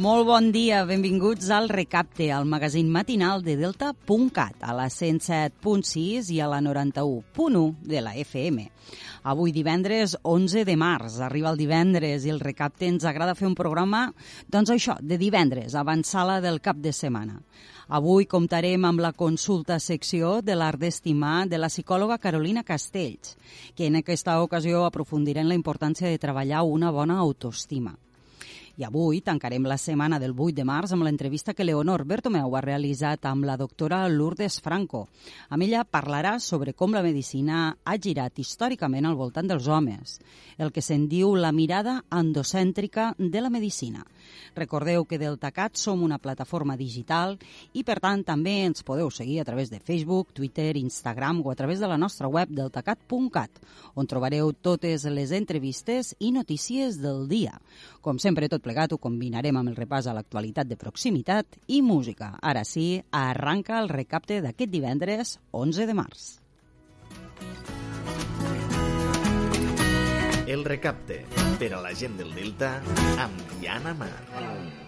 Molt bon dia, benvinguts al Recapte, al magazín matinal de Delta.cat, a la 107.6 i a la 91.1 de la FM. Avui divendres 11 de març, arriba el divendres i el Recapte ens agrada fer un programa, doncs això, de divendres, avançada del cap de setmana. Avui comptarem amb la consulta secció de l'art d'estimar de la psicòloga Carolina Castells, que en aquesta ocasió aprofundirà en la importància de treballar una bona autoestima. I avui tancarem la setmana del 8 de març amb l'entrevista que Leonor Bertomeu ha realitzat amb la doctora Lourdes Franco. Amb ella parlarà sobre com la medicina ha girat històricament al voltant dels homes, el que se'n diu la mirada endocèntrica de la medicina. Recordeu que Deltacat som una plataforma digital i, per tant, també ens podeu seguir a través de Facebook, Twitter, Instagram o a través de la nostra web deltacat.cat, on trobareu totes les entrevistes i notícies del dia. Com sempre, tot plegat ho combinarem amb el repàs a l'actualitat de proximitat i música. Ara sí, arranca el recapte d'aquest divendres 11 de març. El recapte per a la gent del Delta amb Diana Mar.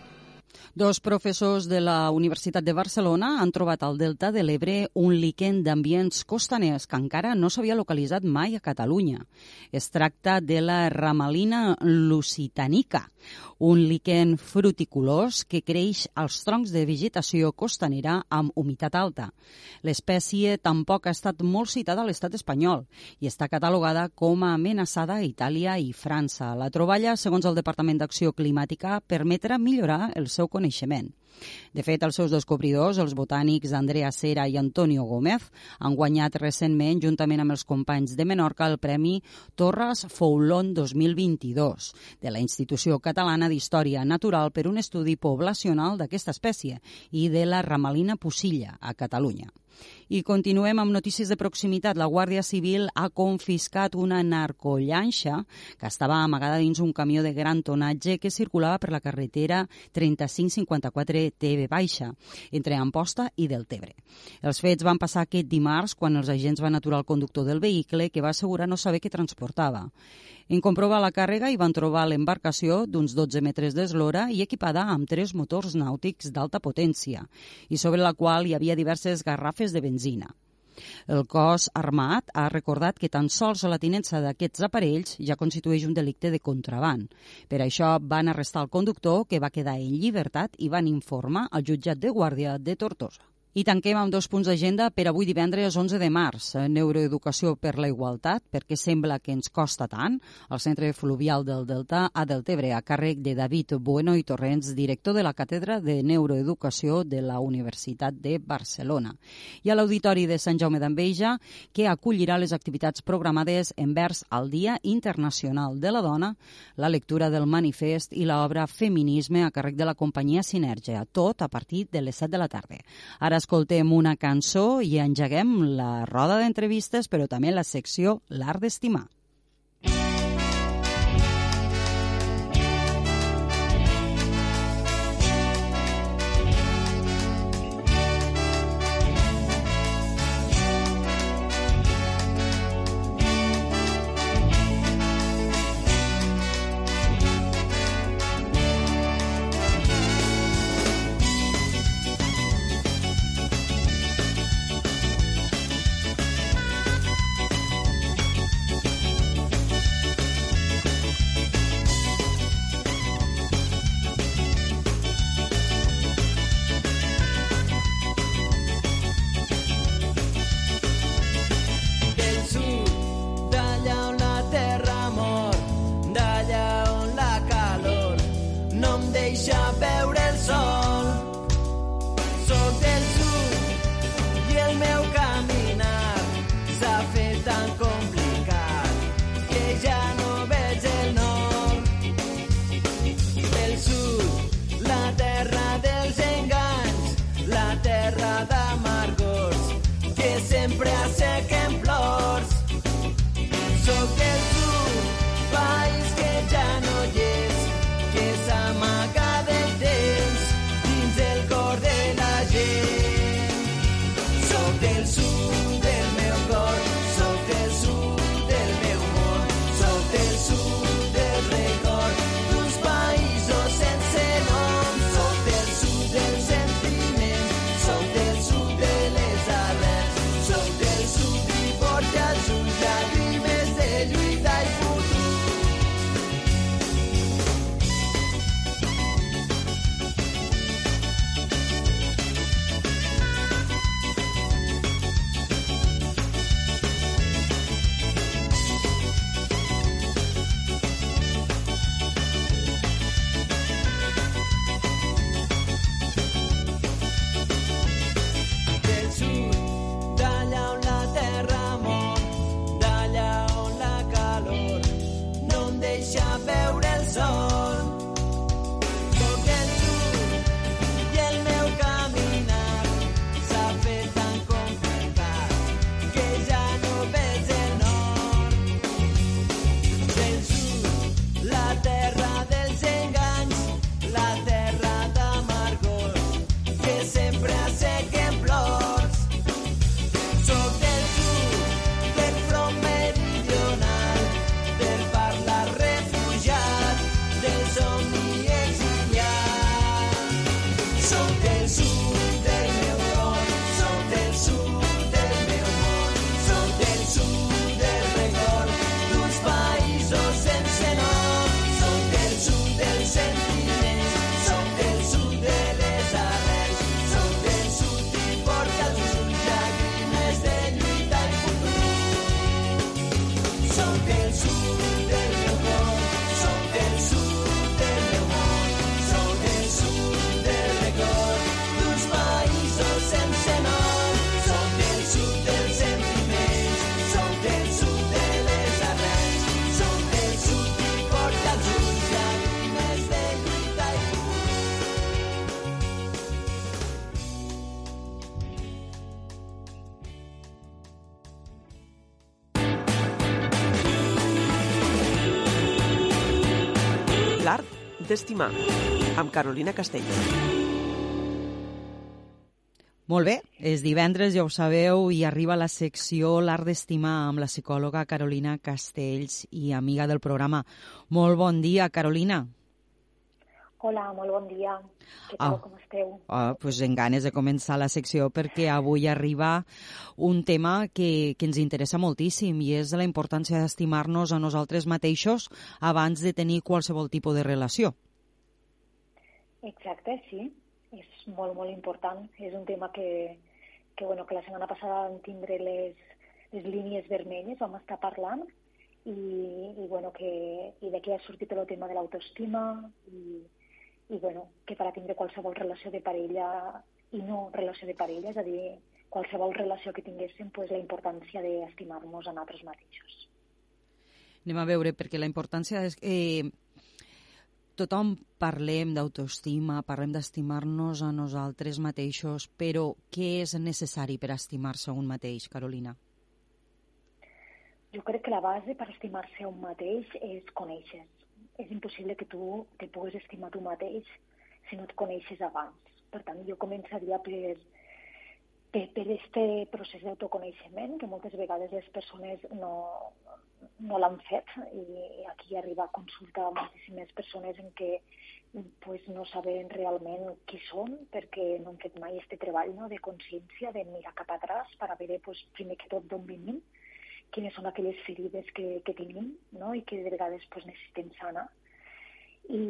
Dos professors de la Universitat de Barcelona han trobat al Delta de l'Ebre un líquen d'ambients costaners que encara no s'havia localitzat mai a Catalunya. Es tracta de la ramalina lusitanica, un líquen fruticulós que creix als troncs de vegetació costanera amb humitat alta. L'espècie tampoc ha estat molt citada a l'estat espanyol i està catalogada com a amenaçada a Itàlia i França. La troballa, segons el Departament d'Acció Climàtica, permetrà millorar el seu coneixement. De fet, els seus descobridors, els botànics Andrea Cera i Antonio Gómez, han guanyat recentment, juntament amb els companys de Menorca, el Premi Torres Foulon 2022 de la Institució Catalana d'Història Natural per un estudi poblacional d'aquesta espècie i de la ramalina pusilla a Catalunya. I continuem amb notícies de proximitat. La Guàrdia Civil ha confiscat una narcollanxa que estava amagada dins un camió de gran tonatge que circulava per la carretera 3554 TV Baixa, entre Amposta i Deltebre. Els fets van passar aquest dimarts quan els agents van aturar el conductor del vehicle que va assegurar no saber què transportava. En comprovar la càrrega hi van trobar l'embarcació d'uns 12 metres d'eslora i equipada amb tres motors nàutics d'alta potència i sobre la qual hi havia diverses garrafes de benzina. El cos armat ha recordat que tan sols la tinença d'aquests aparells ja constitueix un delicte de contraband. Per això van arrestar el conductor, que va quedar en llibertat, i van informar al jutjat de guàrdia de Tortosa. I tanquem amb dos punts d'agenda per avui divendres 11 de març. Neuroeducació per la igualtat, perquè sembla que ens costa tant. El Centre Fluvial del Delta a Deltebre, a càrrec de David Bueno i Torrents, director de la Càtedra de Neuroeducació de la Universitat de Barcelona. I a l'Auditori de Sant Jaume d'Enveja, que acollirà les activitats programades envers el Dia Internacional de la Dona, la lectura del manifest i l'obra Feminisme a càrrec de la companyia Sinergia, tot a partir de les 7 de la tarda. Ara escoltem una cançó i engeguem la roda d'entrevistes, però també la secció L'art d'estimar. deixa. D'estimar, amb Carolina Castell. Molt bé, és divendres, ja ho sabeu, i arriba la secció L'Art d'Estimar amb la psicòloga Carolina Castells i amiga del programa. Molt bon dia, Carolina. Hola, molt bon dia. Què tal, ah. com esteu? Ah, pues en ganes de començar la secció perquè avui arriba un tema que, que ens interessa moltíssim i és la importància d'estimar-nos a nosaltres mateixos abans de tenir qualsevol tipus de relació. Exacte, sí. És molt, molt important. És un tema que, que, bueno, que la setmana passada vam tindre les, les línies vermelles, vam estar parlant, i, i, bueno, que, i d'aquí ha sortit el tema de l'autoestima i, i bueno, que per a tindre qualsevol relació de parella i no relació de parella, és a dir, qualsevol relació que tinguéssim, pues, la importància d'estimar-nos a nosaltres mateixos. Anem a veure, perquè la importància és... Eh, tothom parlem d'autoestima, parlem d'estimar-nos a nosaltres mateixos, però què és necessari per estimar-se un mateix, Carolina? Jo crec que la base per estimar-se a un mateix és conèixer. És impossible que tu te puguis estimar tu mateix si no et coneixes abans. Per tant, jo començaria per, per, per este procés d'autoconeixement, que moltes vegades les persones no, no l'han fet i aquí arriba a consultar moltíssimes persones en què pues, no saben realment qui són perquè no han fet mai aquest treball no, de consciència, de mirar cap atrás per a veure pues, primer que tot d'on venim, quines són aquelles ferides que, que tenim no, i que de vegades pues, necessitem sanar. I,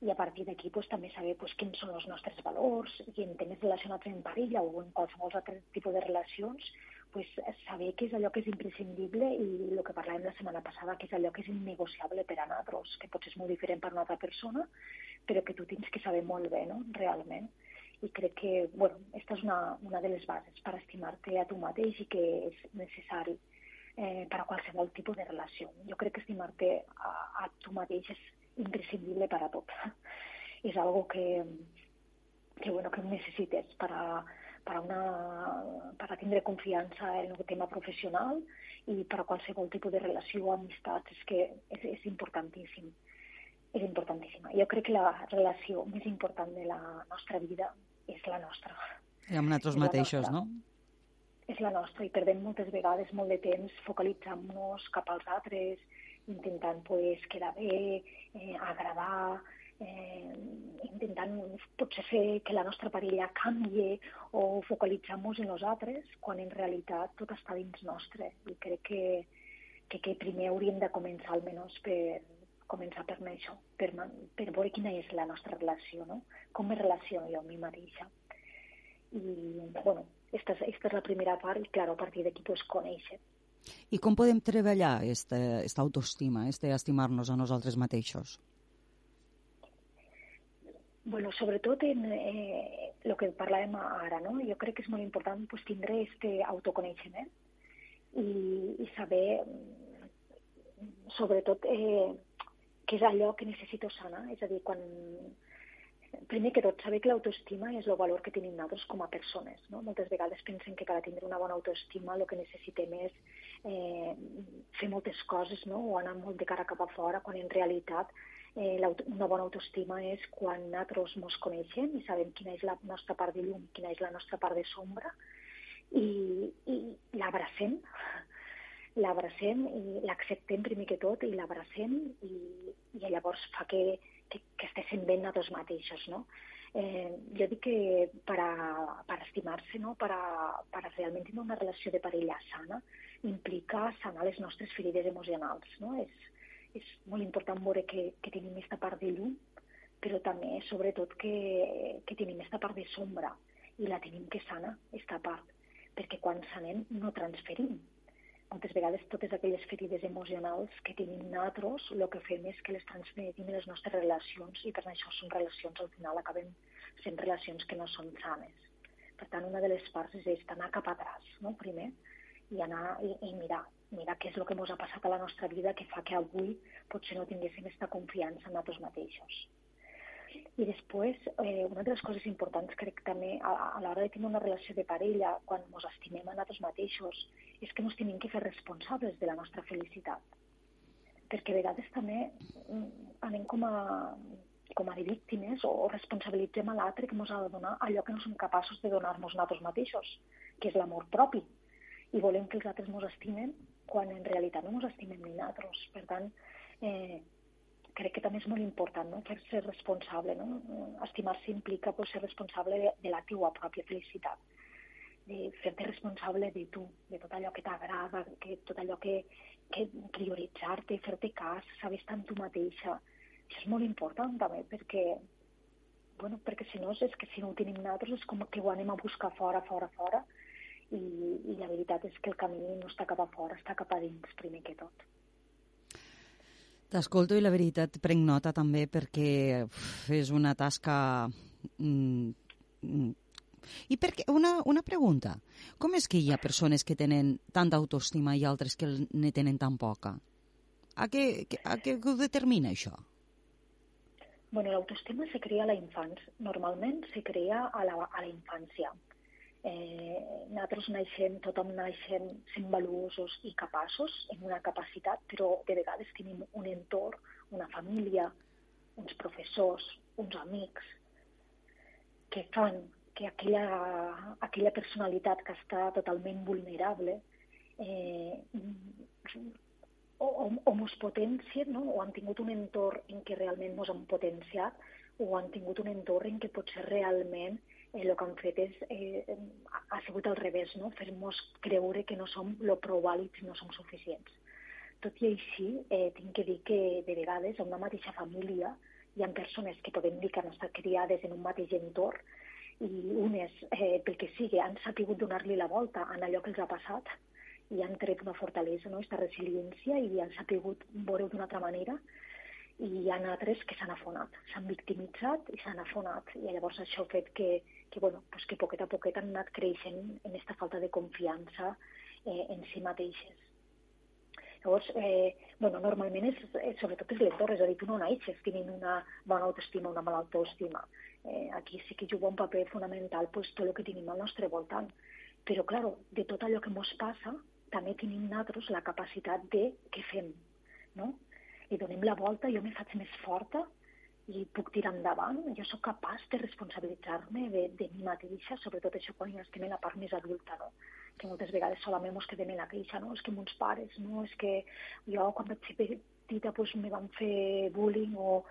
i a partir d'aquí pues, també saber pues, quins són els nostres valors i en temes relacionats amb parella o en qualsevol altre tipus de relacions, pues, saber què és allò que és imprescindible i el que parlàvem la setmana passada, que és allò que és innegociable per a nosaltres, que potser és molt diferent per a una altra persona, però que tu tens que saber molt bé, no?, realment. I crec que, bueno, aquesta és una, una de les bases per estimar-te a tu mateix i que és necessari eh, per a qualsevol tipus de relació. Jo crec que estimar-te a, a tu mateix és imprescindible per a tot. és algo que, que, bueno, que necessites per a, per a, una, per a tindre confiança en el tema professional i per a qualsevol tipus de relació o amistats, és que és, és importantíssim. És importantíssima. Jo crec que la relació més important de la nostra vida és la nostra. I amb nosaltres mateixos, no? És la nostra i perdem moltes vegades molt de temps focalitzant-nos cap als altres, intentant pues, quedar bé, eh, agradar, eh, intentant potser fer que la nostra parella canvi o focalitzar-nos en nosaltres, quan en realitat tot està dins nostre. I crec que, que, que primer hauríem de començar almenys per començar per això, per, per veure quina és la nostra relació, no? com me relaciono jo amb mi mateixa. I, bueno, esta, esta és la primera part i, clar, a partir d'aquí, pues, conèixer. I com podem treballar aquesta autoestima, este estimar-nos a nosaltres mateixos? Bueno, sobretot en eh, que parlàvem ara, no? Jo crec que és molt important pues, tindre este autoconeixement i, i saber, sobretot, eh, què és allò que necessito sanar. És a dir, quan, primer que tot, saber que l'autoestima és el valor que tenim nosaltres com a persones. No? Moltes vegades pensen que per tindre una bona autoestima el que necessitem és eh, fer moltes coses no? o anar molt de cara cap a fora, quan en realitat eh, una bona autoestima és quan nosaltres ens coneixem i sabem quina és la nostra part de llum, quina és la nostra part de sombra i, i l'abracem, l'abracem i l'acceptem primer que tot i l'abracem i, i llavors fa que, que, que estiguem ben nosaltres mateixos, no? Eh, jo dic que per, a, per estimar-se, no? per, a, per a realment tenir una relació de parella sana, implica sanar les nostres ferides emocionals. No? És, és molt important veure que, que tenim aquesta part de llum, però també, sobretot, que, que tenim aquesta part de sombra i la tenim que sana, aquesta part, perquè quan sanem no transferim, moltes vegades totes aquelles ferides emocionals que tenim nosaltres, el que fem és que les transmetim en les nostres relacions i per això són relacions, al final acaben sent relacions que no són sanes. Per tant, una de les parts és anar cap atrás, no? primer, i anar i, i mirar, mirar què és el que ens ha passat a la nostra vida que fa que avui potser no tinguéssim aquesta confiança en nosaltres mateixos. I després, eh, una de les coses importants crec també a, a l'hora de tenir una relació de parella, quan ens estimem a nosaltres mateixos, és que ens tenim que fer responsables de la nostra felicitat. Perquè a vegades també mm, anem com a, com a de víctimes o, o responsabilitzem a l'altre que ens ha de donar allò que no som capaços de donar-nos nosaltres mateixos, que és l'amor propi. I volem que els altres ens estimen quan en realitat no ens estimem ni nosaltres. Per tant, eh, crec que també és molt important no? fer-se responsable. No? Estimar-se implica pues, ser responsable de, de la teua pròpia felicitat, de fer-te responsable de tu, de tot allò que t'agrada, que tot allò que, que prioritzar-te, fer-te cas, saber estar en tu mateixa. Això és molt important també perquè bueno, perquè si no és que si no ho tenim nosaltres és com que ho anem a buscar fora, fora, fora i, i la veritat és que el camí no està cap a fora, està cap a dins primer que tot. T'escolto i la veritat prenc nota també perquè uf, és una tasca... Mm, mm. I perquè, una, una pregunta, com és que hi ha persones que tenen tanta autoestima i altres que ne tenen tan poca? A què, a què ho determina això? Bueno, l'autoestima se crea a la infància. Normalment se crea a la, a la infància eh, nosaltres naixem, tothom naixem sent valuosos i capaços en una capacitat, però de vegades tenim un entorn, una família, uns professors, uns amics, que fan que aquella, aquella personalitat que està totalment vulnerable eh, o, o, o mos no? o han tingut un entorn en què realment mos han potenciat, o han tingut un entorn en què potser realment eh, el que han fet és, eh, ha sigut al revés, no? fer-nos creure que no som lo prou vàlids no som suficients. Tot i així, eh, tinc que dir que de vegades a una mateixa família hi ha persones que podem dir que han estat criades en un mateix entorn i unes, eh, pel que sigui, han sapigut donar-li la volta en allò que els ha passat i han tret una fortalesa, no? aquesta resiliència, i han sapigut veure-ho d'una altra manera i hi ha altres que s'han afonat, s'han victimitzat i s'han afonat. I llavors això ha fet que, que, bueno, pues que poquet a poquet han anat creixent en aquesta falta de confiança eh, en si mateixes. Llavors, eh, bueno, normalment és, eh, sobretot és l'entorn, és a dir, tu no naixes tenint una bona autoestima una mala autoestima. Eh, aquí sí que juga un paper fonamental pues, tot el que tenim al nostre voltant. Però, claro, de tot allò que ens passa, també tenim nosaltres la capacitat de què fem, no? li donem la volta, jo me faig més forta i puc tirar endavant. Jo sóc capaç de responsabilitzar-me de, de mi mateixa, sobretot això quan ja estem en la part més adulta, no? que moltes vegades solament ens quedem en la queixa, no? és que mons pares, no? és que jo quan vaig ser petita pues, me van fer bullying o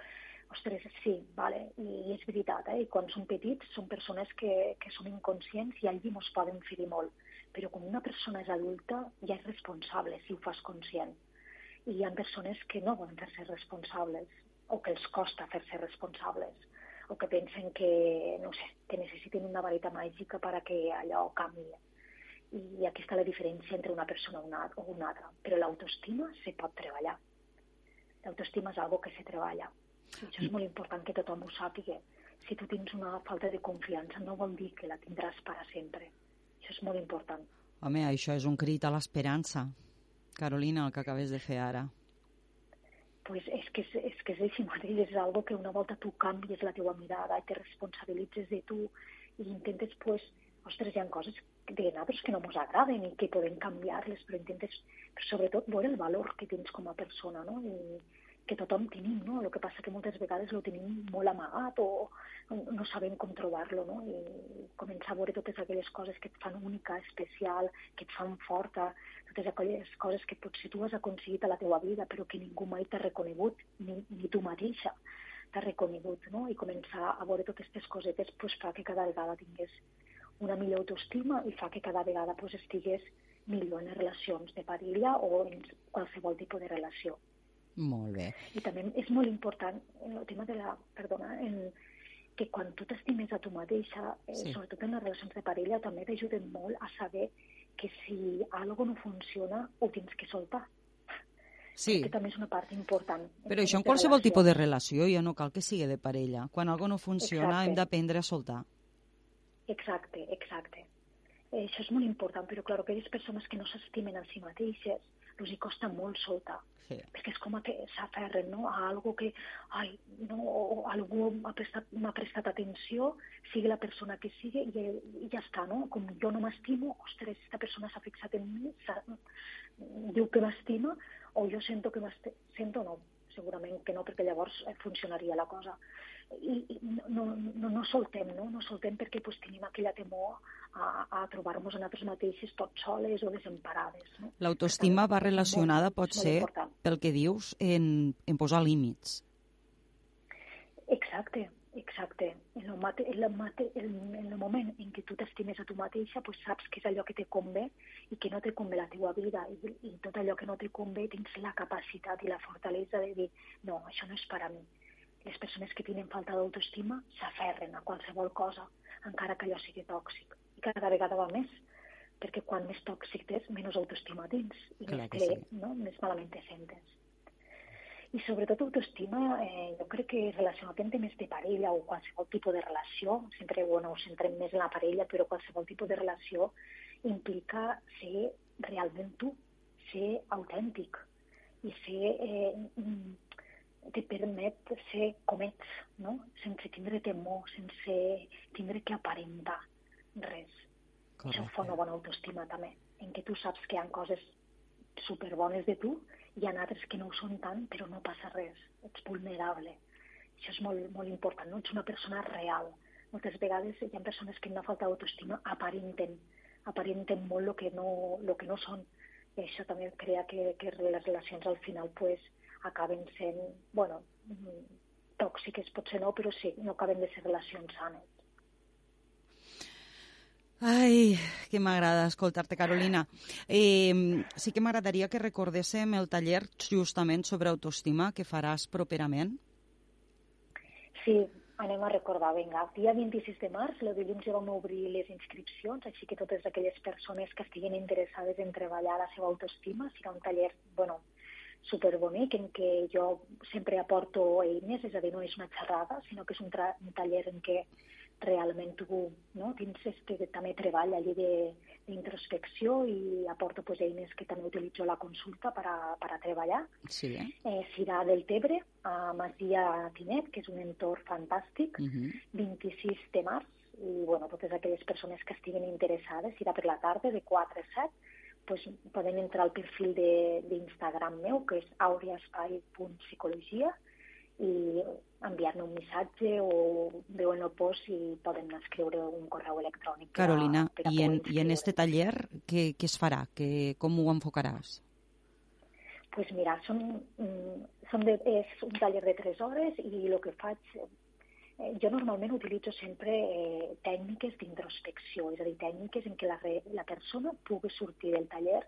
ostres, sí, vale, i és veritat, eh? i quan som petits són persones que, que som inconscients i allí ens poden ferir molt, però quan una persona és adulta ja és responsable si ho fas conscient i hi ha persones que no volen fer-se responsables o que els costa fer-se responsables o que pensen que, no sé, que necessiten una vareta màgica per a que allò canvi. I aquí està la diferència entre una persona o una altra. Però l'autoestima se pot treballar. L'autoestima és algo que se treballa. I això és molt important que tothom ho sàpiga. Si tu tens una falta de confiança no vol dir que la tindràs per a sempre. Això és molt important. Home, això és un crit a l'esperança. Carolina, el que acabes de fer ara? Pues és que és, és que és així mateix, és algo que una volta tu canvies la teua mirada i te responsabilitzes de tu i intentes, pues, ostres, hi ha coses de nosaltres que no ens agraden i que podem canviar-les, però intentes, però sobretot, veure el valor que tens com a persona, no? I, que tothom tenim, no? El que passa que moltes vegades ho tenim molt amagat o no sabem com trobar-lo, no? I començar a veure totes aquelles coses que et fan única, especial, que et fan forta, totes aquelles coses que potser tu has aconseguit a la teua vida però que ningú mai t'ha reconegut, ni, ni tu mateixa. reconegut, no? I començar a veure totes aquestes cosetes pues, fa que cada vegada tingués una millor autoestima i fa que cada vegada pues, estigués millor en les relacions de parella o en qualsevol tipus de relació. Molt bé. I també és molt important en el tema de la... Perdona, en, que quan tu t'estimes a tu mateixa, eh, sí. sobretot en les relacions de parella, també t'ajuden molt a saber que si algo no funciona, ho tens que soltar. Sí. Que també és una part important. Però això en qualsevol relació. tipus de relació, ja no cal que sigui de parella. Quan algo no funciona exacte. hem d'aprendre a soltar. Exacte, exacte. Eh, això és molt important, però clar, aquelles persones que no s'estimen a si mateixes, els hi costa molt soltar. Sí. Perquè és com que s'aferren no? a algo que ai, no, o algú m'ha prestat, prestat atenció, sigui la persona que sigui, i, i ja està, no? Com jo no m'estimo, ostres, aquesta persona s'ha fixat en mi, diu que m'estima, o jo sento que m'estima, sento no, segurament que no, perquè llavors eh, funcionaria la cosa i, i no, no, no soltem, no? No soltem perquè pues, tenim aquella temor a, a trobar-nos a nosaltres mateixes tot soles o desemparades. No? L'autoestima va relacionada, pot ser, pel que dius, en, en posar límits. Exacte, exacte. En el, mate, en, el mate, en, en el moment en què tu t'estimes a tu mateixa, pues saps que és allò que te convé i que no te convé la teva vida. I, I tot allò que no te convé tens la capacitat i la fortalesa de dir no, això no és per a mi les persones que tenen falta d'autoestima s'aferren a qualsevol cosa, encara que allò sigui tòxic. I cada vegada va més, perquè quan més tòxic és, menys autoestima tens i Clar més, te, sí. no? més malament te sentes. I sobretot autoestima, eh, jo crec que relacionat amb temes de parella o qualsevol tipus de relació, sempre bueno, ho centrem més en la parella, però qualsevol tipus de relació implica ser realment tu, ser autèntic i ser eh, te permet ser com ets, no? sense tindre temor, sense tindre que aparentar res. Correcte. Això fa una bona autoestima també, en què tu saps que hi ha coses superbones de tu i hi ha altres que no ho són tant, però no passa res, ets vulnerable. Això és molt, molt important, no? ets una persona real. Moltes vegades hi ha persones que no falta autoestima aparenten, aparenten molt el que no, lo que no són. I això també crea que, que les relacions al final pues, acaben sent, bueno, tòxiques potser no, però sí, no acaben de ser relacions sanes. Ai, que m'agrada escoltar-te, Carolina. Eh, sí que m'agradaria que recordéssim el taller justament sobre autoestima que faràs properament. Sí, anem a recordar, vinga. El dia 26 de març, el dilluns ja vam obrir les inscripcions, així que totes aquelles persones que estiguin interessades en treballar la seva autoestima, serà un taller, bueno, superbonic en què jo sempre aporto eines, és a dir, no és una xerrada, sinó que és un, un taller en què realment tu no, tens este, també treball allí d'introspecció i aporto pues, eines que també utilitzo a la consulta per a, per a treballar. Sí. Eh, Sirà del Tebre, a Masia Tinet, que és un entorn fantàstic, uh -huh. 26 de març, i bueno, totes aquelles persones que estiguen interessades, serà per la tarda de 4 a 7, pues, poden entrar al perfil d'Instagram meu, que és aureaspai.psicologia, i enviar-me un missatge o veuen el post i poden escriure un correu electrònic. Carolina, per a, per a i, en, i en este taller què, què es farà? Que, com ho enfocaràs? pues mira, són, mm, són de, és un taller de 3 hores i el que faig jo normalment utilitzo sempre eh, tècniques d'introspecció, és a dir, tècniques en què la, la persona pugui sortir del taller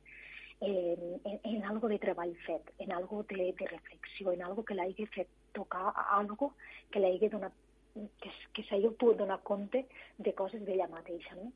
eh, en, en algo de treball fet, en algo de, de reflexió, en algo que l'hagi fet tocar algo que l'hagi donat que, que s'hagi pogut donar compte de coses d'ella mateixa, no?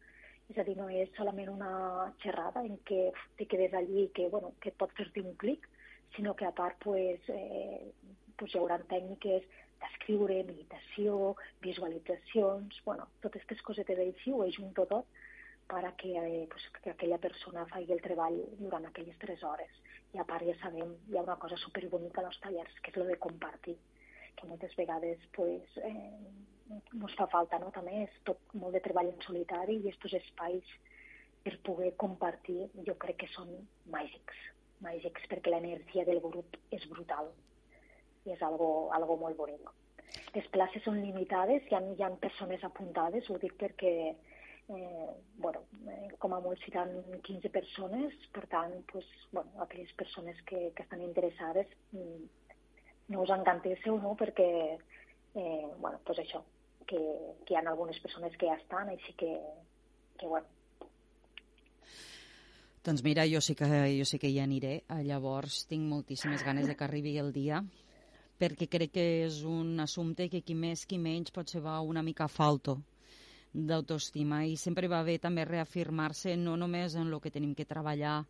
És a dir, no és solament una xerrada en què te quedes allí que, bueno, que et pot fer-te un clic, sinó que a part pues, eh, pues hi haurà tècniques d'escriure, meditació, visualitzacions, bueno, totes aquestes cosetes així ho ajunto tot per a que, eh, pues, que aquella persona faci el treball durant aquelles tres hores. I a part ja sabem, hi ha una cosa superbonica als tallers, que és el de compartir, que moltes vegades pues, eh, ens fa falta, no? També és tot molt de treball en solitari i aquests espais per poder compartir jo crec que són màgics, màgics perquè l'energia del grup és brutal i és algo, algo molt bonic. Les places són limitades, hi ha, hi ha persones apuntades, ho dic perquè eh, bueno, eh, com a molt seran 15 persones, per tant, pues, bueno, aquelles persones que, que estan interessades mm, no us encantéssiu, no?, perquè eh, bueno, pues això, que, que hi ha algunes persones que ja estan, així que, que bueno, doncs mira, jo sí que, jo sí que hi aniré. Llavors tinc moltíssimes ganes de que arribi el dia perquè crec que és un assumpte que qui més, qui menys potser va una mica falto d'autoestima. I sempre va bé també reafirmar-se no només en el que tenim que treballar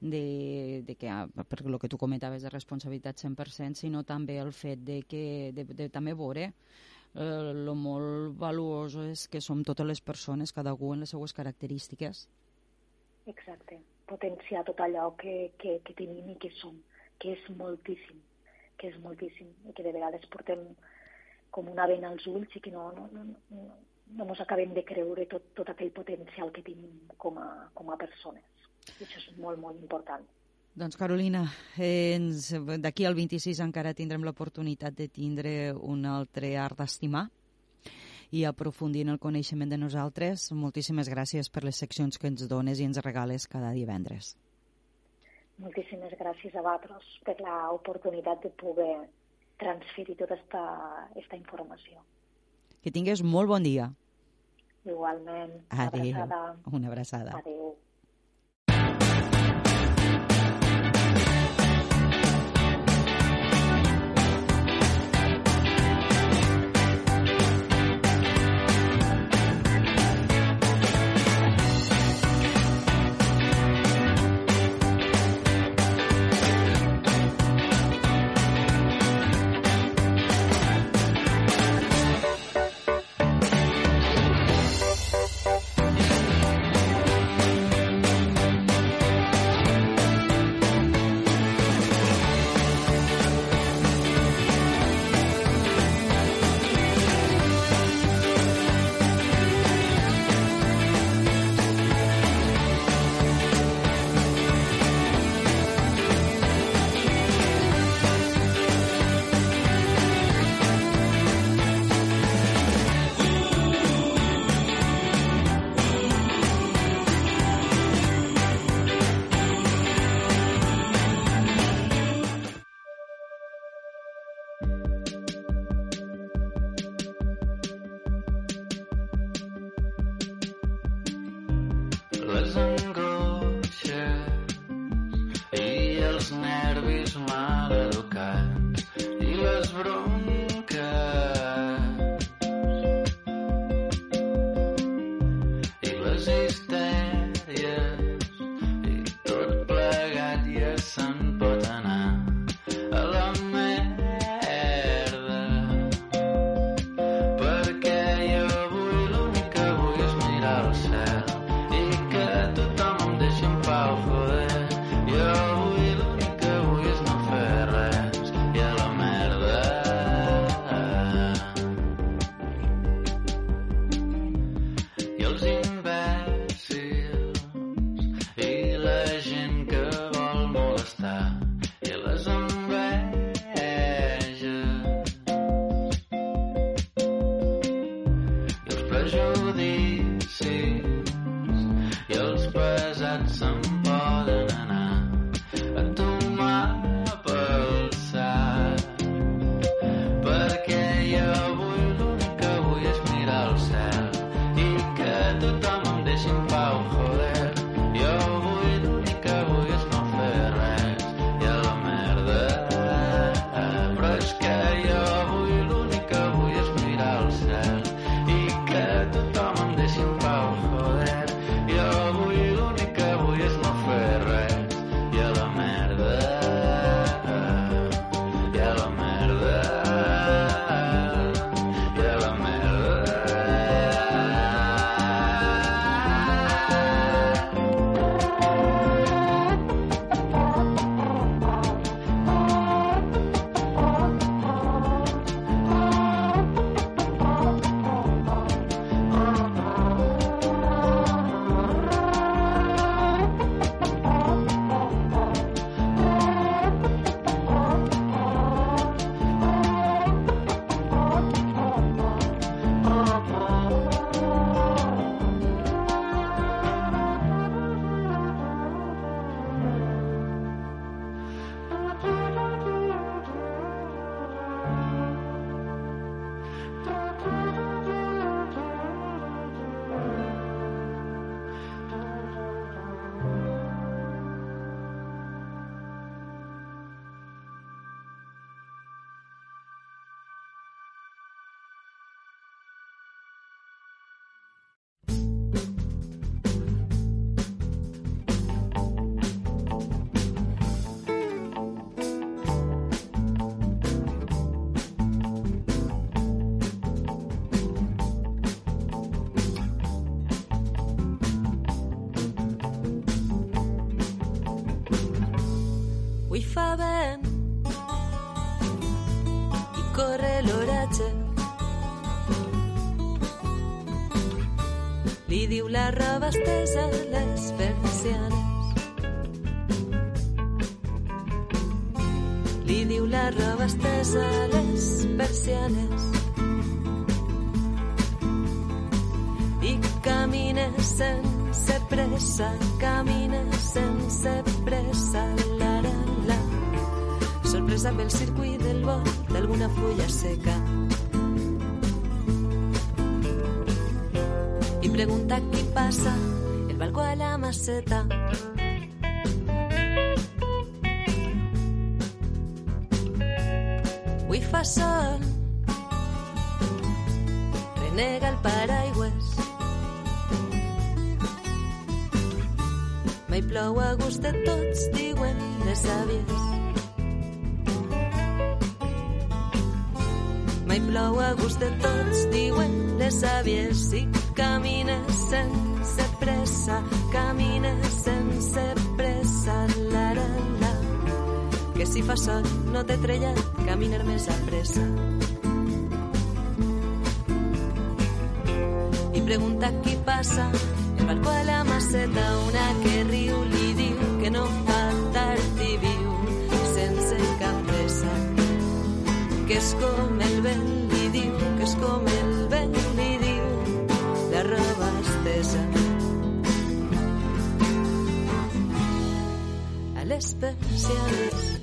de, de que, ah, per el que tu comentaves de responsabilitat 100%, sinó també el fet de, que, de, de també veure eh, lo molt valuós és que som totes les persones, cada un en les seues característiques. Exacte, potenciar tot allò que, que, que tenim i que som, que és moltíssim que és moltíssim i que de vegades portem com una vena als ulls i que no, no, no, no, no ens acabem de creure tot, tot aquell potencial que tenim com a, com a persones. I això és molt, molt important. Doncs Carolina, eh, d'aquí al 26 encara tindrem l'oportunitat de tindre un altre art d'estimar i aprofundir en el coneixement de nosaltres. Moltíssimes gràcies per les seccions que ens dones i ens regales cada divendres. Moltíssimes gràcies a vosaltres per l'oportunitat de poder transferir tota esta, esta informació. Que tingues molt bon dia. Igualment. Adéu. Una abraçada. Una abraçada. Adéu. La roba estesa les persianes. Li diu la roba estesa les persianes. I camina sense pressa, camina sense pressa, la, la, la. Sorpresa pel circuit del vent d'alguna fulla seca. Pregunta qui passa el balcó a la maceta. Avui fa sol, renega el paraigües. Mai plou a gust de tots, diuen les àvies. Mai plou a gust de tots, diuen les àvies. I camina sense pressa, camina sense pressa, la, la, la. Que si fa sol no té trellat, caminar més a pressa. I pregunta qui passa el balcó a la maceta, una que riu li diu que no fa tard i viu sense cap pressa. Que és com el vent li diu, que és com A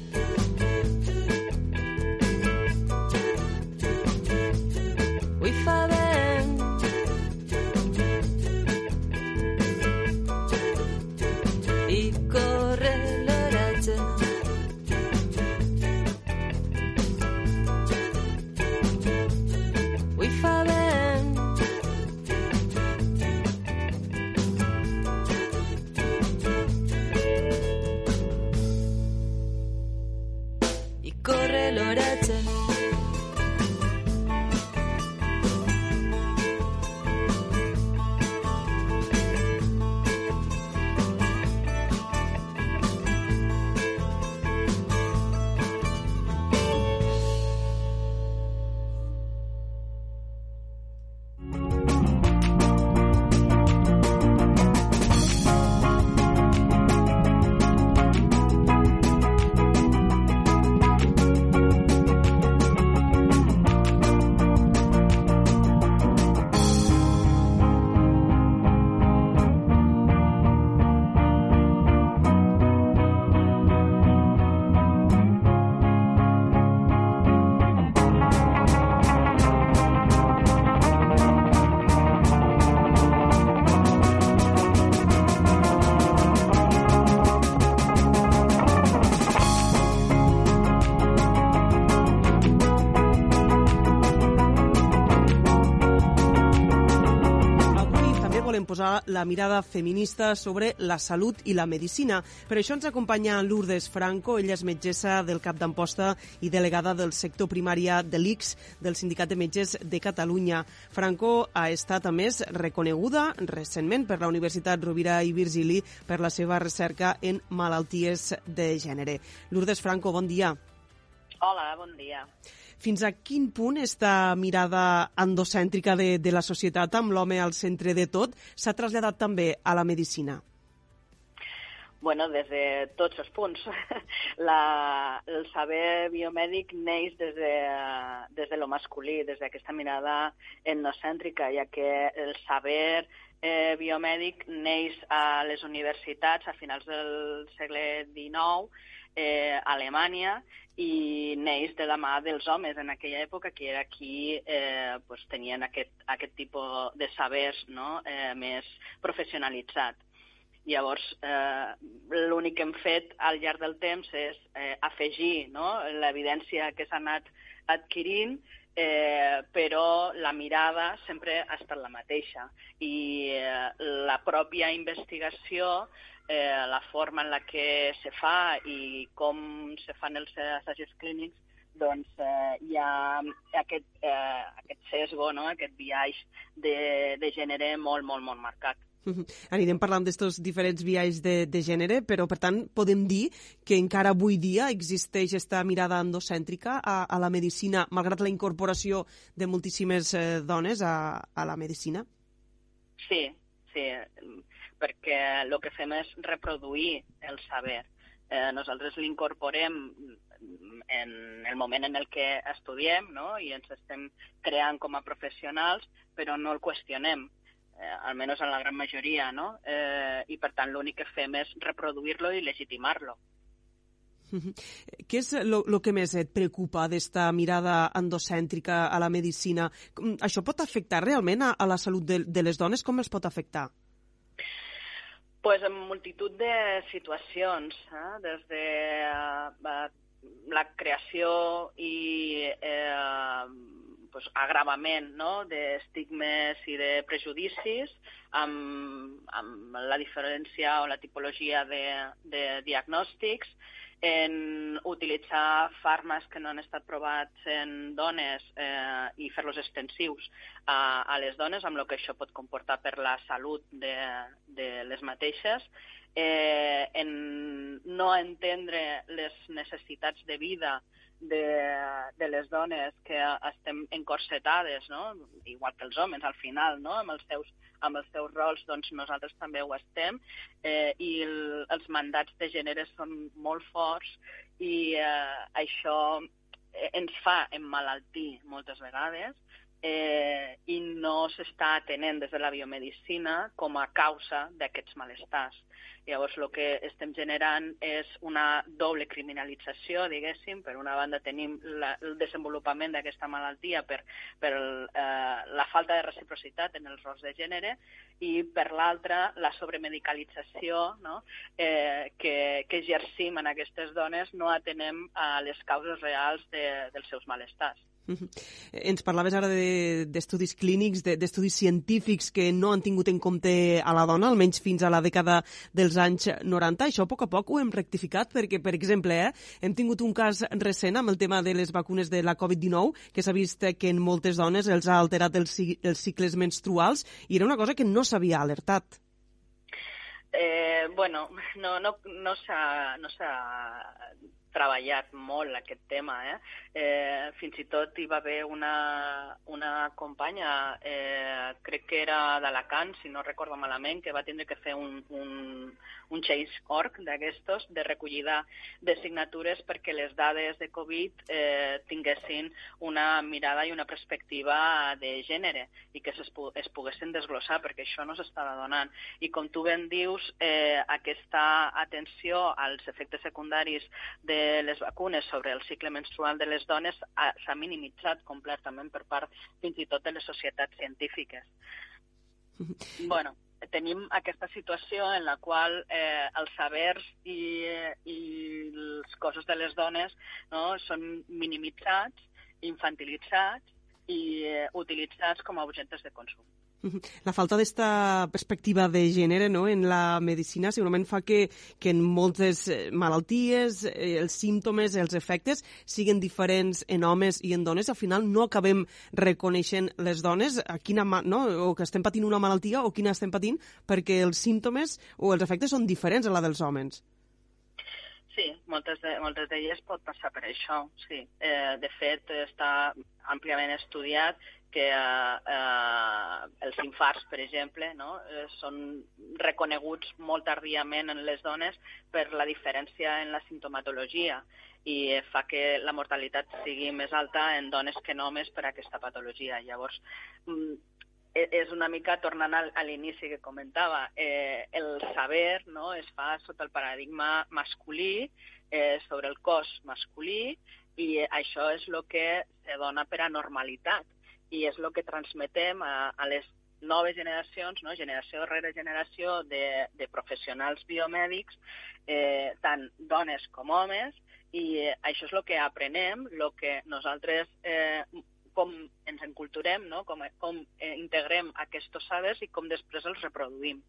posar la mirada feminista sobre la salut i la medicina. Per això ens acompanya Lourdes Franco, ella és metgessa del Cap d'Amposta i delegada del sector primària de l'ICS, del Sindicat de Metges de Catalunya. Franco ha estat, a més, reconeguda recentment per la Universitat Rovira i Virgili per la seva recerca en malalties de gènere. Lourdes Franco, bon dia. Hola, bon dia. Fins a quin punt esta mirada andocèntrica de, de la societat amb l'home al centre de tot s'ha traslladat també a la medicina? Bueno, des de tots els punts. La, el saber biomèdic neix des de, des de lo masculí, des d'aquesta mirada etnocèntrica, ja que el saber eh, biomèdic neix a les universitats a finals del segle XIX, eh, a Alemanya, i neix de la mà dels homes en aquella època, que era qui eh, pues, tenien aquest, aquest tipus de sabers no? eh, més professionalitzat. Llavors, eh, l'únic que hem fet al llarg del temps és eh, afegir no? l'evidència que s'ha anat adquirint, eh, però la mirada sempre ha estat la mateixa. I eh, la pròpia investigació eh, la forma en la que se fa i com se fan els assajos clínics, doncs eh, hi ha aquest, eh, aquest sesgo, no? aquest viatge de, de gènere molt, molt, molt marcat. Anirem parlant d'estos diferents viais de, de gènere, però, per tant, podem dir que encara avui dia existeix aquesta mirada endocèntrica a, a la medicina, malgrat la incorporació de moltíssimes eh, dones a, a la medicina? Sí, sí, perquè el que fem és reproduir el saber. Eh, nosaltres l'incorporem en el moment en el que estudiem no? i ens estem creant com a professionals, però no el qüestionem eh, almenys en la gran majoria, no? Eh, I per tant l'únic que fem és reproduir-lo i legitimar-lo. Què és el que més et preocupa d'esta mirada endocèntrica a la medicina? Això pot afectar realment a, a la salut de, de les dones? Com els pot afectar? Pues en multitud de situacions, eh? des de eh, la creació i eh, pues, agravament no? d'estigmes i de prejudicis amb, amb la diferència o la tipologia de, de diagnòstics, en utilitzar fàrmacs que no han estat provats en dones eh, i fer-los extensius a, a les dones, amb el que això pot comportar per la salut de, de les mateixes, eh, en no entendre les necessitats de vida de, de les dones que estem encorsetades, no? igual que els homes al final, no? amb, els seus, amb els seus rols, doncs nosaltres també ho estem, eh, i el, els mandats de gènere són molt forts i eh, això ens fa emmalaltir moltes vegades eh, i no s'està atenent des de la biomedicina com a causa d'aquests malestars. Llavors, el que estem generant és una doble criminalització, diguéssim. Per una banda, tenim la, el desenvolupament d'aquesta malaltia per, per el, eh, la falta de reciprocitat en els rols de gènere i, per l'altra, la sobremedicalització no? eh, que, que exercim en aquestes dones no atenem a les causes reals de, dels seus malestars. Ens parlaves ara d'estudis de, clínics, d'estudis científics que no han tingut en compte a la dona, almenys fins a la dècada dels anys 90. Això a poc a poc ho hem rectificat perquè, per exemple, eh, hem tingut un cas recent amb el tema de les vacunes de la Covid-19, que s'ha vist que en moltes dones els ha alterat els, els cicles menstruals i era una cosa que no s'havia alertat. Eh, bueno, no, no, no s'ha no treballat molt aquest tema. Eh? Eh, fins i tot hi va haver una, una companya, eh, crec que era d'Alacant, si no recordo malament, que va tindre que fer un, un, un change.org d'aquestos, de recollida de signatures perquè les dades de Covid eh, tinguessin una mirada i una perspectiva de gènere i que es, es poguessin desglossar, perquè això no s'estava donant. I com tu ben dius, eh, aquesta atenció als efectes secundaris de les vacunes sobre el cicle menstrual de les dones s'ha minimitzat completament per part fins i tot de les societats científiques. bueno, tenim aquesta situació en la qual eh, els sabers i, i les coses de les dones no, són minimitzats, infantilitzats i eh, utilitzats com a objectes de consum. La falta d'esta perspectiva de gènere no, en la medicina segurament fa que, que en moltes eh, malalties eh, els símptomes, els efectes siguin diferents en homes i en dones. Al final no acabem reconeixent les dones a quina, no, o que estem patint una malaltia o quina estem patint perquè els símptomes o els efectes són diferents a la dels homes. Sí, moltes de, moltes d'elles pot passar per això, sí. Eh, de fet, està àmpliament estudiat que eh, els infarts, per exemple, no? eh, són reconeguts molt tardíament en les dones per la diferència en la sintomatologia i fa que la mortalitat sigui més alta en dones que en homes per aquesta patologia. Llavors, mm, e, és una mica, tornant a l'inici que comentava, eh, el saber no, es fa sota el paradigma masculí, eh, sobre el cos masculí, i això és el que se dona per a normalitat i és el que transmetem a, a les noves generacions, no? generació rere generació de, de professionals biomèdics, eh, tant dones com homes, i eh, això és el que aprenem, el que nosaltres, eh, com ens enculturem, no? com, com eh, integrem aquests sabers i com després els reproduïm.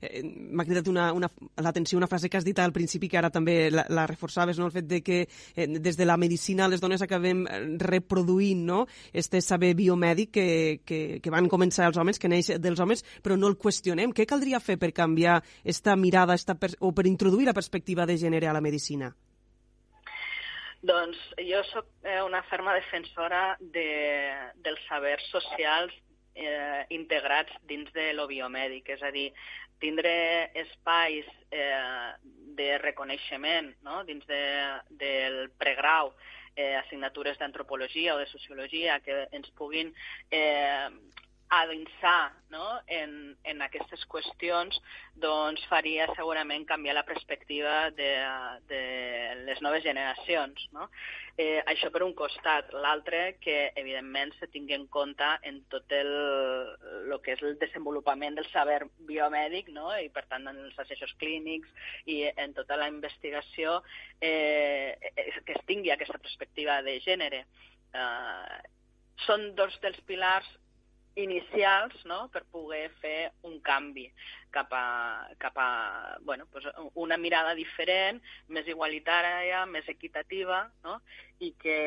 Eh, M'ha cridat una, una, l'atenció una frase que has dit al principi que ara també la, la reforçaves, no? el fet de que eh, des de la medicina les dones acabem eh, reproduint no? este saber biomèdic que, que, que van començar els homes, que neix dels homes, però no el qüestionem. Què caldria fer per canviar esta mirada esta o per introduir la perspectiva de gènere a la medicina? Doncs jo sóc eh, una ferma defensora de, dels sabers socials eh, integrats dins de lo biomèdic, és a dir, tindre espais eh, de reconeixement no? dins de, del pregrau, eh, assignatures d'antropologia o de sociologia que ens puguin eh, avançar no? en, en aquestes qüestions doncs faria segurament canviar la perspectiva de, de les noves generacions. No? Eh, això per un costat. L'altre, que evidentment se tingui en compte en tot el, el que és el desenvolupament del saber biomèdic no? i per tant en els assajos clínics i en tota la investigació eh, que es tingui aquesta perspectiva de gènere. Eh, són dos dels pilars inicials no? per poder fer un canvi cap a, cap a bueno, pues una mirada diferent, més igualitària, més equitativa no? I, que,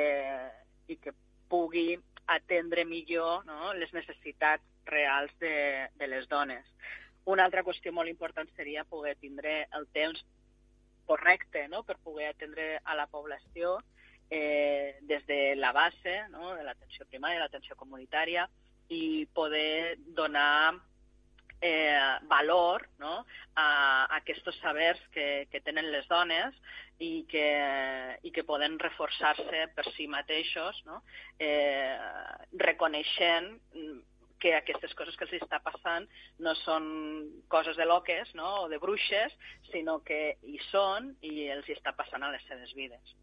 i que pugui atendre millor no? les necessitats reals de, de les dones. Una altra qüestió molt important seria poder tindre el temps correcte no? per poder atendre a la població eh, des de la base, no? de l'atenció primària, l'atenció comunitària, i poder donar eh, valor no? a, a aquests sabers que, que tenen les dones i que, i que poden reforçar-se per si mateixos, no? eh, reconeixent que aquestes coses que els està passant no són coses de loques no? o de bruixes, sinó que hi són i els hi està passant a les seves vides.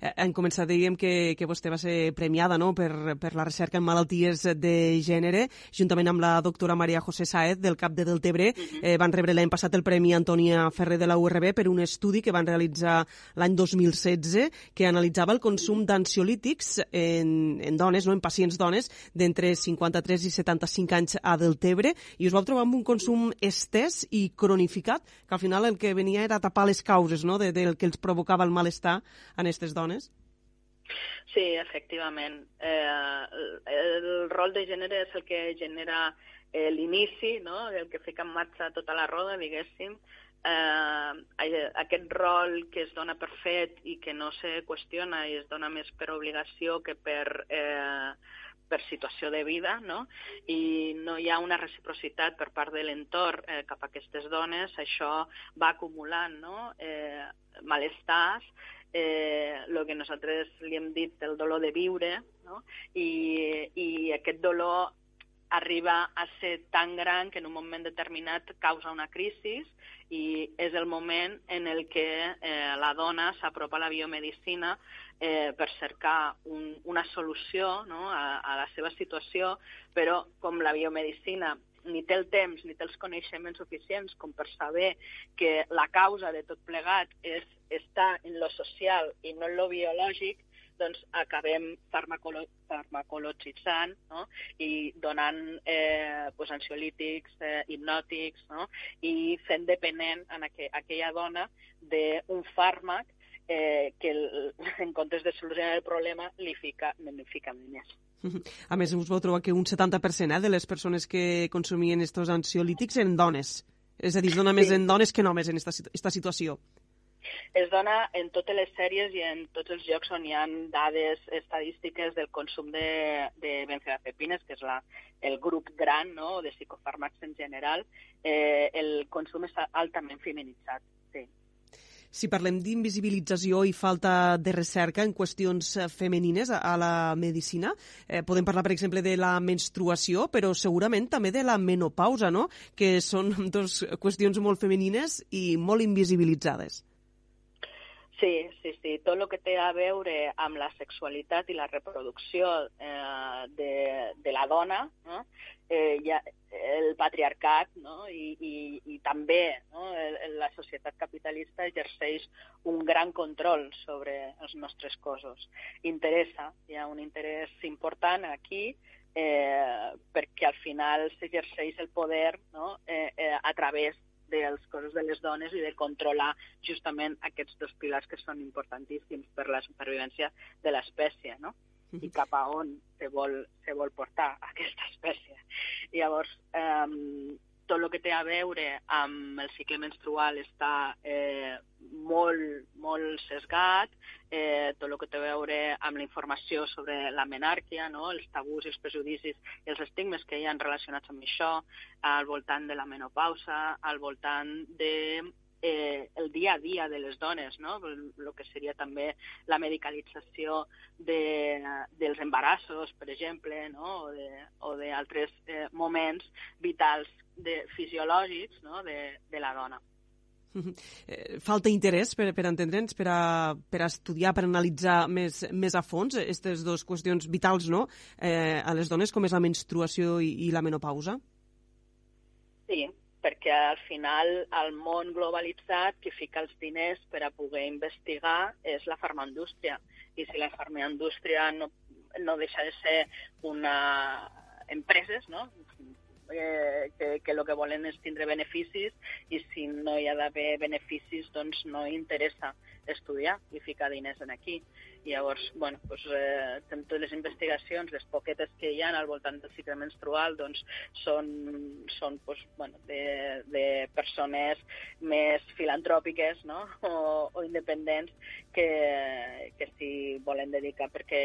En començat dèiem que, que vostè va ser premiada no? per, per la recerca en malalties de gènere, juntament amb la doctora Maria José Saez del CAP de Deltebre. Uh -huh. eh, van rebre l'any passat el Premi Antònia Ferrer de la URB per un estudi que van realitzar l'any 2016 que analitzava el consum d'ansiolítics en, en dones, no? en pacients dones, d'entre 53 i 75 anys a Deltebre, i us vau trobar amb un consum estès i cronificat, que al final el que venia era tapar les causes no? de, del que els provocava el malestar en aquestes dones? Sí, efectivament. Eh, el, el rol de gènere és el que genera eh, l'inici, no? el que fica en marxa tota la roda, diguéssim. Eh, aquest rol que es dona per fet i que no se qüestiona i es dona més per obligació que per, eh, per situació de vida, no? i no hi ha una reciprocitat per part de l'entorn eh, cap a aquestes dones, això va acumulant no? eh, malestars eh, que nosaltres li hem dit el dolor de viure, no? I, i aquest dolor arriba a ser tan gran que en un moment determinat causa una crisi i és el moment en el que eh, la dona s'apropa a la biomedicina eh, per cercar un, una solució no? a, a la seva situació, però com la biomedicina ni té el temps ni té els coneixements suficients com per saber que la causa de tot plegat és està en lo social i no en lo biològic, doncs acabem farmacolo farmacologitzant no? i donant eh, pues, ansiolítics, eh, hipnòtics no? i fent dependent en aqu aquella dona d'un fàrmac eh, que el, en comptes de solucionar el problema li fica, li fica més. A més, us vau trobar que un 70% eh, de les persones que consumien aquests ansiolítics eren dones. És a dir, es dona sí. més en dones que en homes en aquesta situació es dona en totes les sèries i en tots els llocs on hi ha dades estadístiques del consum de, de benzodiazepines, que és la, el grup gran no, de psicofàrmacs en general, eh, el consum està altament feminitzat. Si parlem d'invisibilització i falta de recerca en qüestions eh, femenines a la medicina, eh, podem parlar, per exemple, de la menstruació, però segurament també de la menopausa, no? que són dues qüestions molt femenines i molt invisibilitzades. Sí, sí, sí. Tot el que té a veure amb la sexualitat i la reproducció eh, de, de la dona, no? eh, ja, el patriarcat no? I, i, i també no? La societat capitalista exerceix un gran control sobre els nostres cossos. Interessa, hi ha un interès important aquí eh, perquè al final s'exerceix el poder no? eh, eh, a través dels cossos de les dones i de controlar justament aquests dos pilars que són importantíssims per la supervivència de l'espècie, no? i cap a on se vol, se vol portar aquesta espècie. Llavors, eh, tot el que té a veure amb el cicle menstrual està eh, molt, molt sesgat, eh, tot el que té a veure amb la informació sobre la menàrquia, no? els tabús i els prejudicis i els estigmes que hi ha relacionats amb això, al voltant de la menopausa, al voltant de eh, el dia a dia de les dones, no? el que seria també la medicalització de, dels embarassos, per exemple, no? o d'altres eh, moments vitals de, fisiològics no? de, de la dona. Eh, falta interès per, per entendre'ns, per, a, per a estudiar, per analitzar més, més a fons aquestes dues qüestions vitals no? eh, a les dones, com és la menstruació i, i la menopausa? Sí, perquè al final el món globalitzat que fica els diners per a poder investigar és la farmaindústria. I si la farmaindústria no, no deixa de ser una empreses, no? eh, que, que el que volen és tindre beneficis i si no hi ha d'haver beneficis doncs no interessa estudiar i ficar diners en aquí. I llavors, bueno, doncs, eh, totes les investigacions, les poquetes que hi ha al voltant del cicle menstrual, doncs són, són doncs, bueno, de, de persones més filantròpiques no? o, o independents que, que s'hi volen dedicar perquè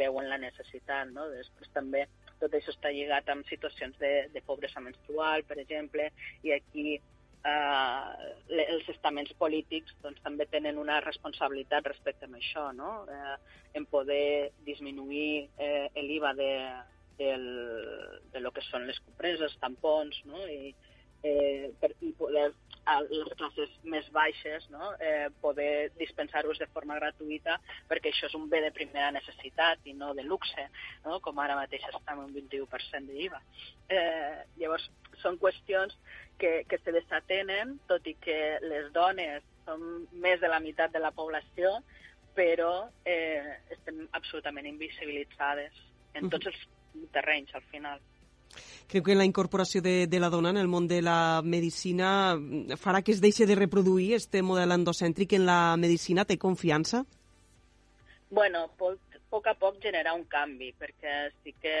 veuen la necessitat. No? Després també tot això està lligat amb situacions de, de pobresa menstrual, per exemple, i aquí eh, els estaments polítics doncs, també tenen una responsabilitat respecte a això, no? eh, en poder disminuir eh, l'IVA de, del, de lo que són les compreses, tampons, no? I, eh, per, i poder a les classes més baixes no? eh, poder dispensar-los de forma gratuïta perquè això és un bé de primera necessitat i no de luxe, no? com ara mateix està amb un 21% d'IVA. Eh, llavors, són qüestions que, que se desatenen, tot i que les dones són més de la meitat de la població, però eh, estem absolutament invisibilitzades en tots els terrenys, al final. Creu que la incorporació de, de la dona en el món de la medicina farà que es deixi de reproduir este model endocèntric en la medicina? Té confiança? Bueno, poc, poc a poc generar un canvi, perquè sí que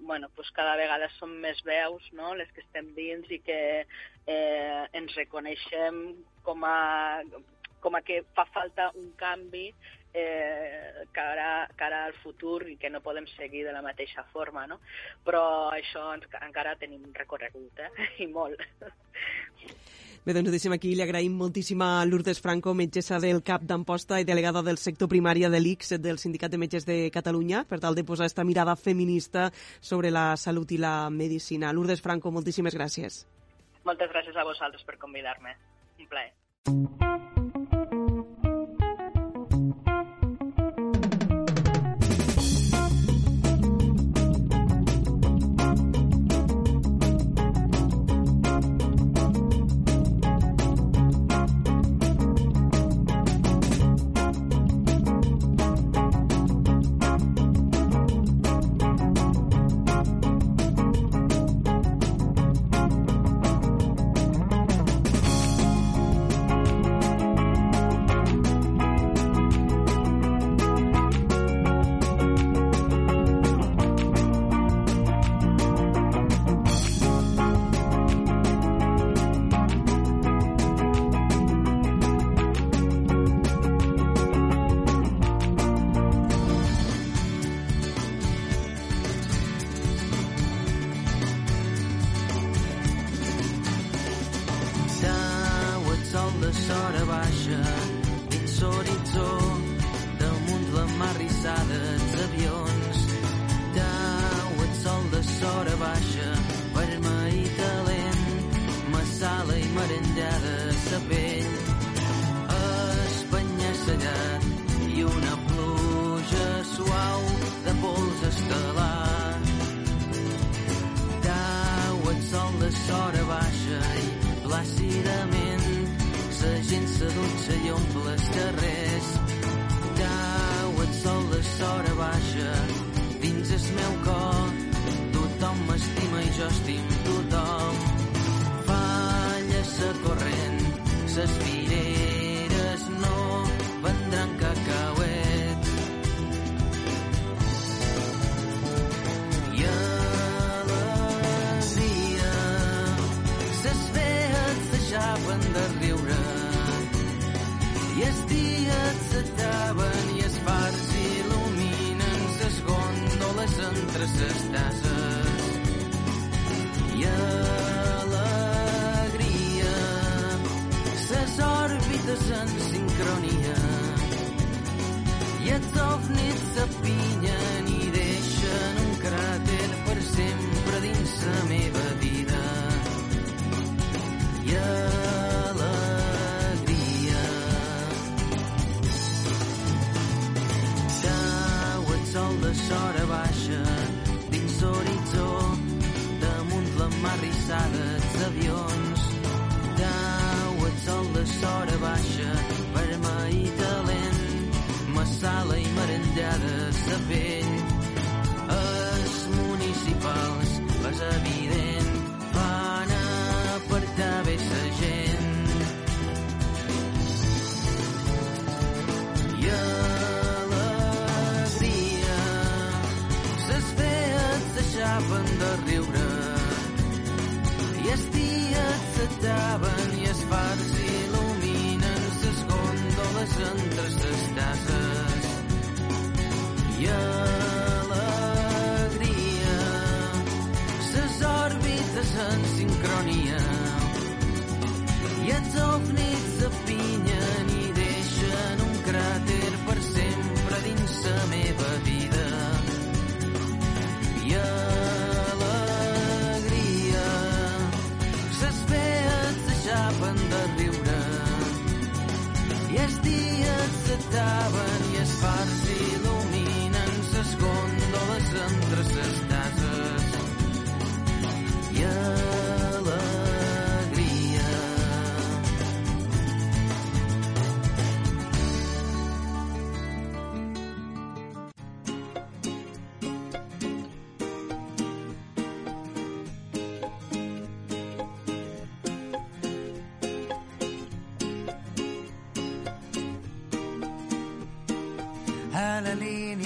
bueno, pues cada vegada són més veus no? les que estem dins i que eh, ens reconeixem com a, com a que fa falta un canvi eh, cara, cara al futur i que no podem seguir de la mateixa forma, no? Però això ens, encara tenim recorregut, eh? I molt. Bé, doncs ho deixem aquí. Li agraïm moltíssim a Lourdes Franco, metgessa del CAP d'Amposta i delegada del sector primària de l'ICS, del Sindicat de Metges de Catalunya, per tal de posar esta mirada feminista sobre la salut i la medicina. Lourdes Franco, moltíssimes gràcies. Moltes gràcies a vosaltres per convidar-me. Un plaer.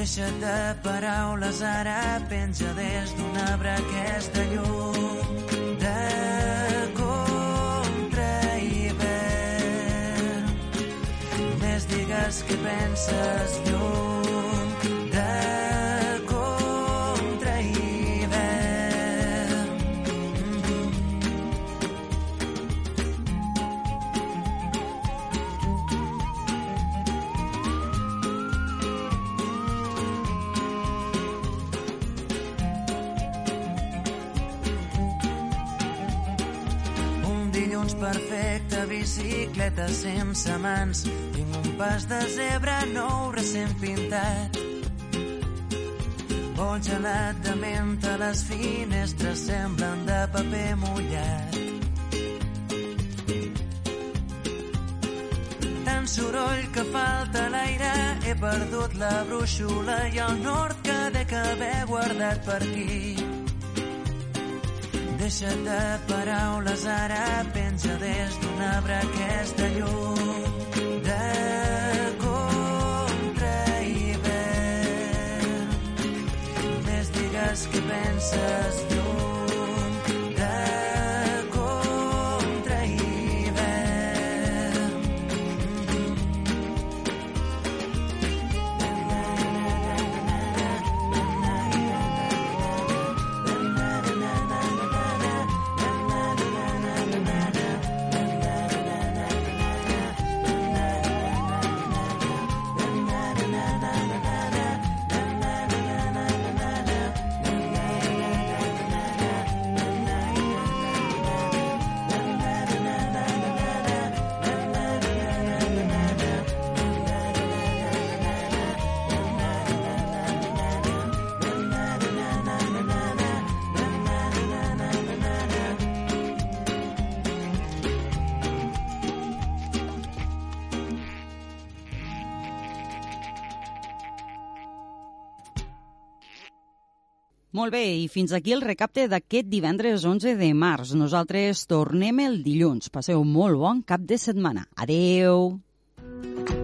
Deixa't de paraules, ara penja des d'un arbre aquesta llum de contra hivern. Més digues que penses llum bicicleta sense mans. Tinc un pas de zebra nou recent pintat. Vol gelat de menta, les finestres semblen de paper mullat. Tant soroll que falta l'aire, he perdut la brúixola i el nord que dec haver guardat per aquí. Deixa't de paraules, ara penja des d'un arbre aquesta llum de contra hivern. Més digues que penses llum Molt bé, i fins aquí el recapte d'aquest divendres 11 de març. Nosaltres tornem el dilluns. Passeu molt bon cap de setmana. Adeu! thank you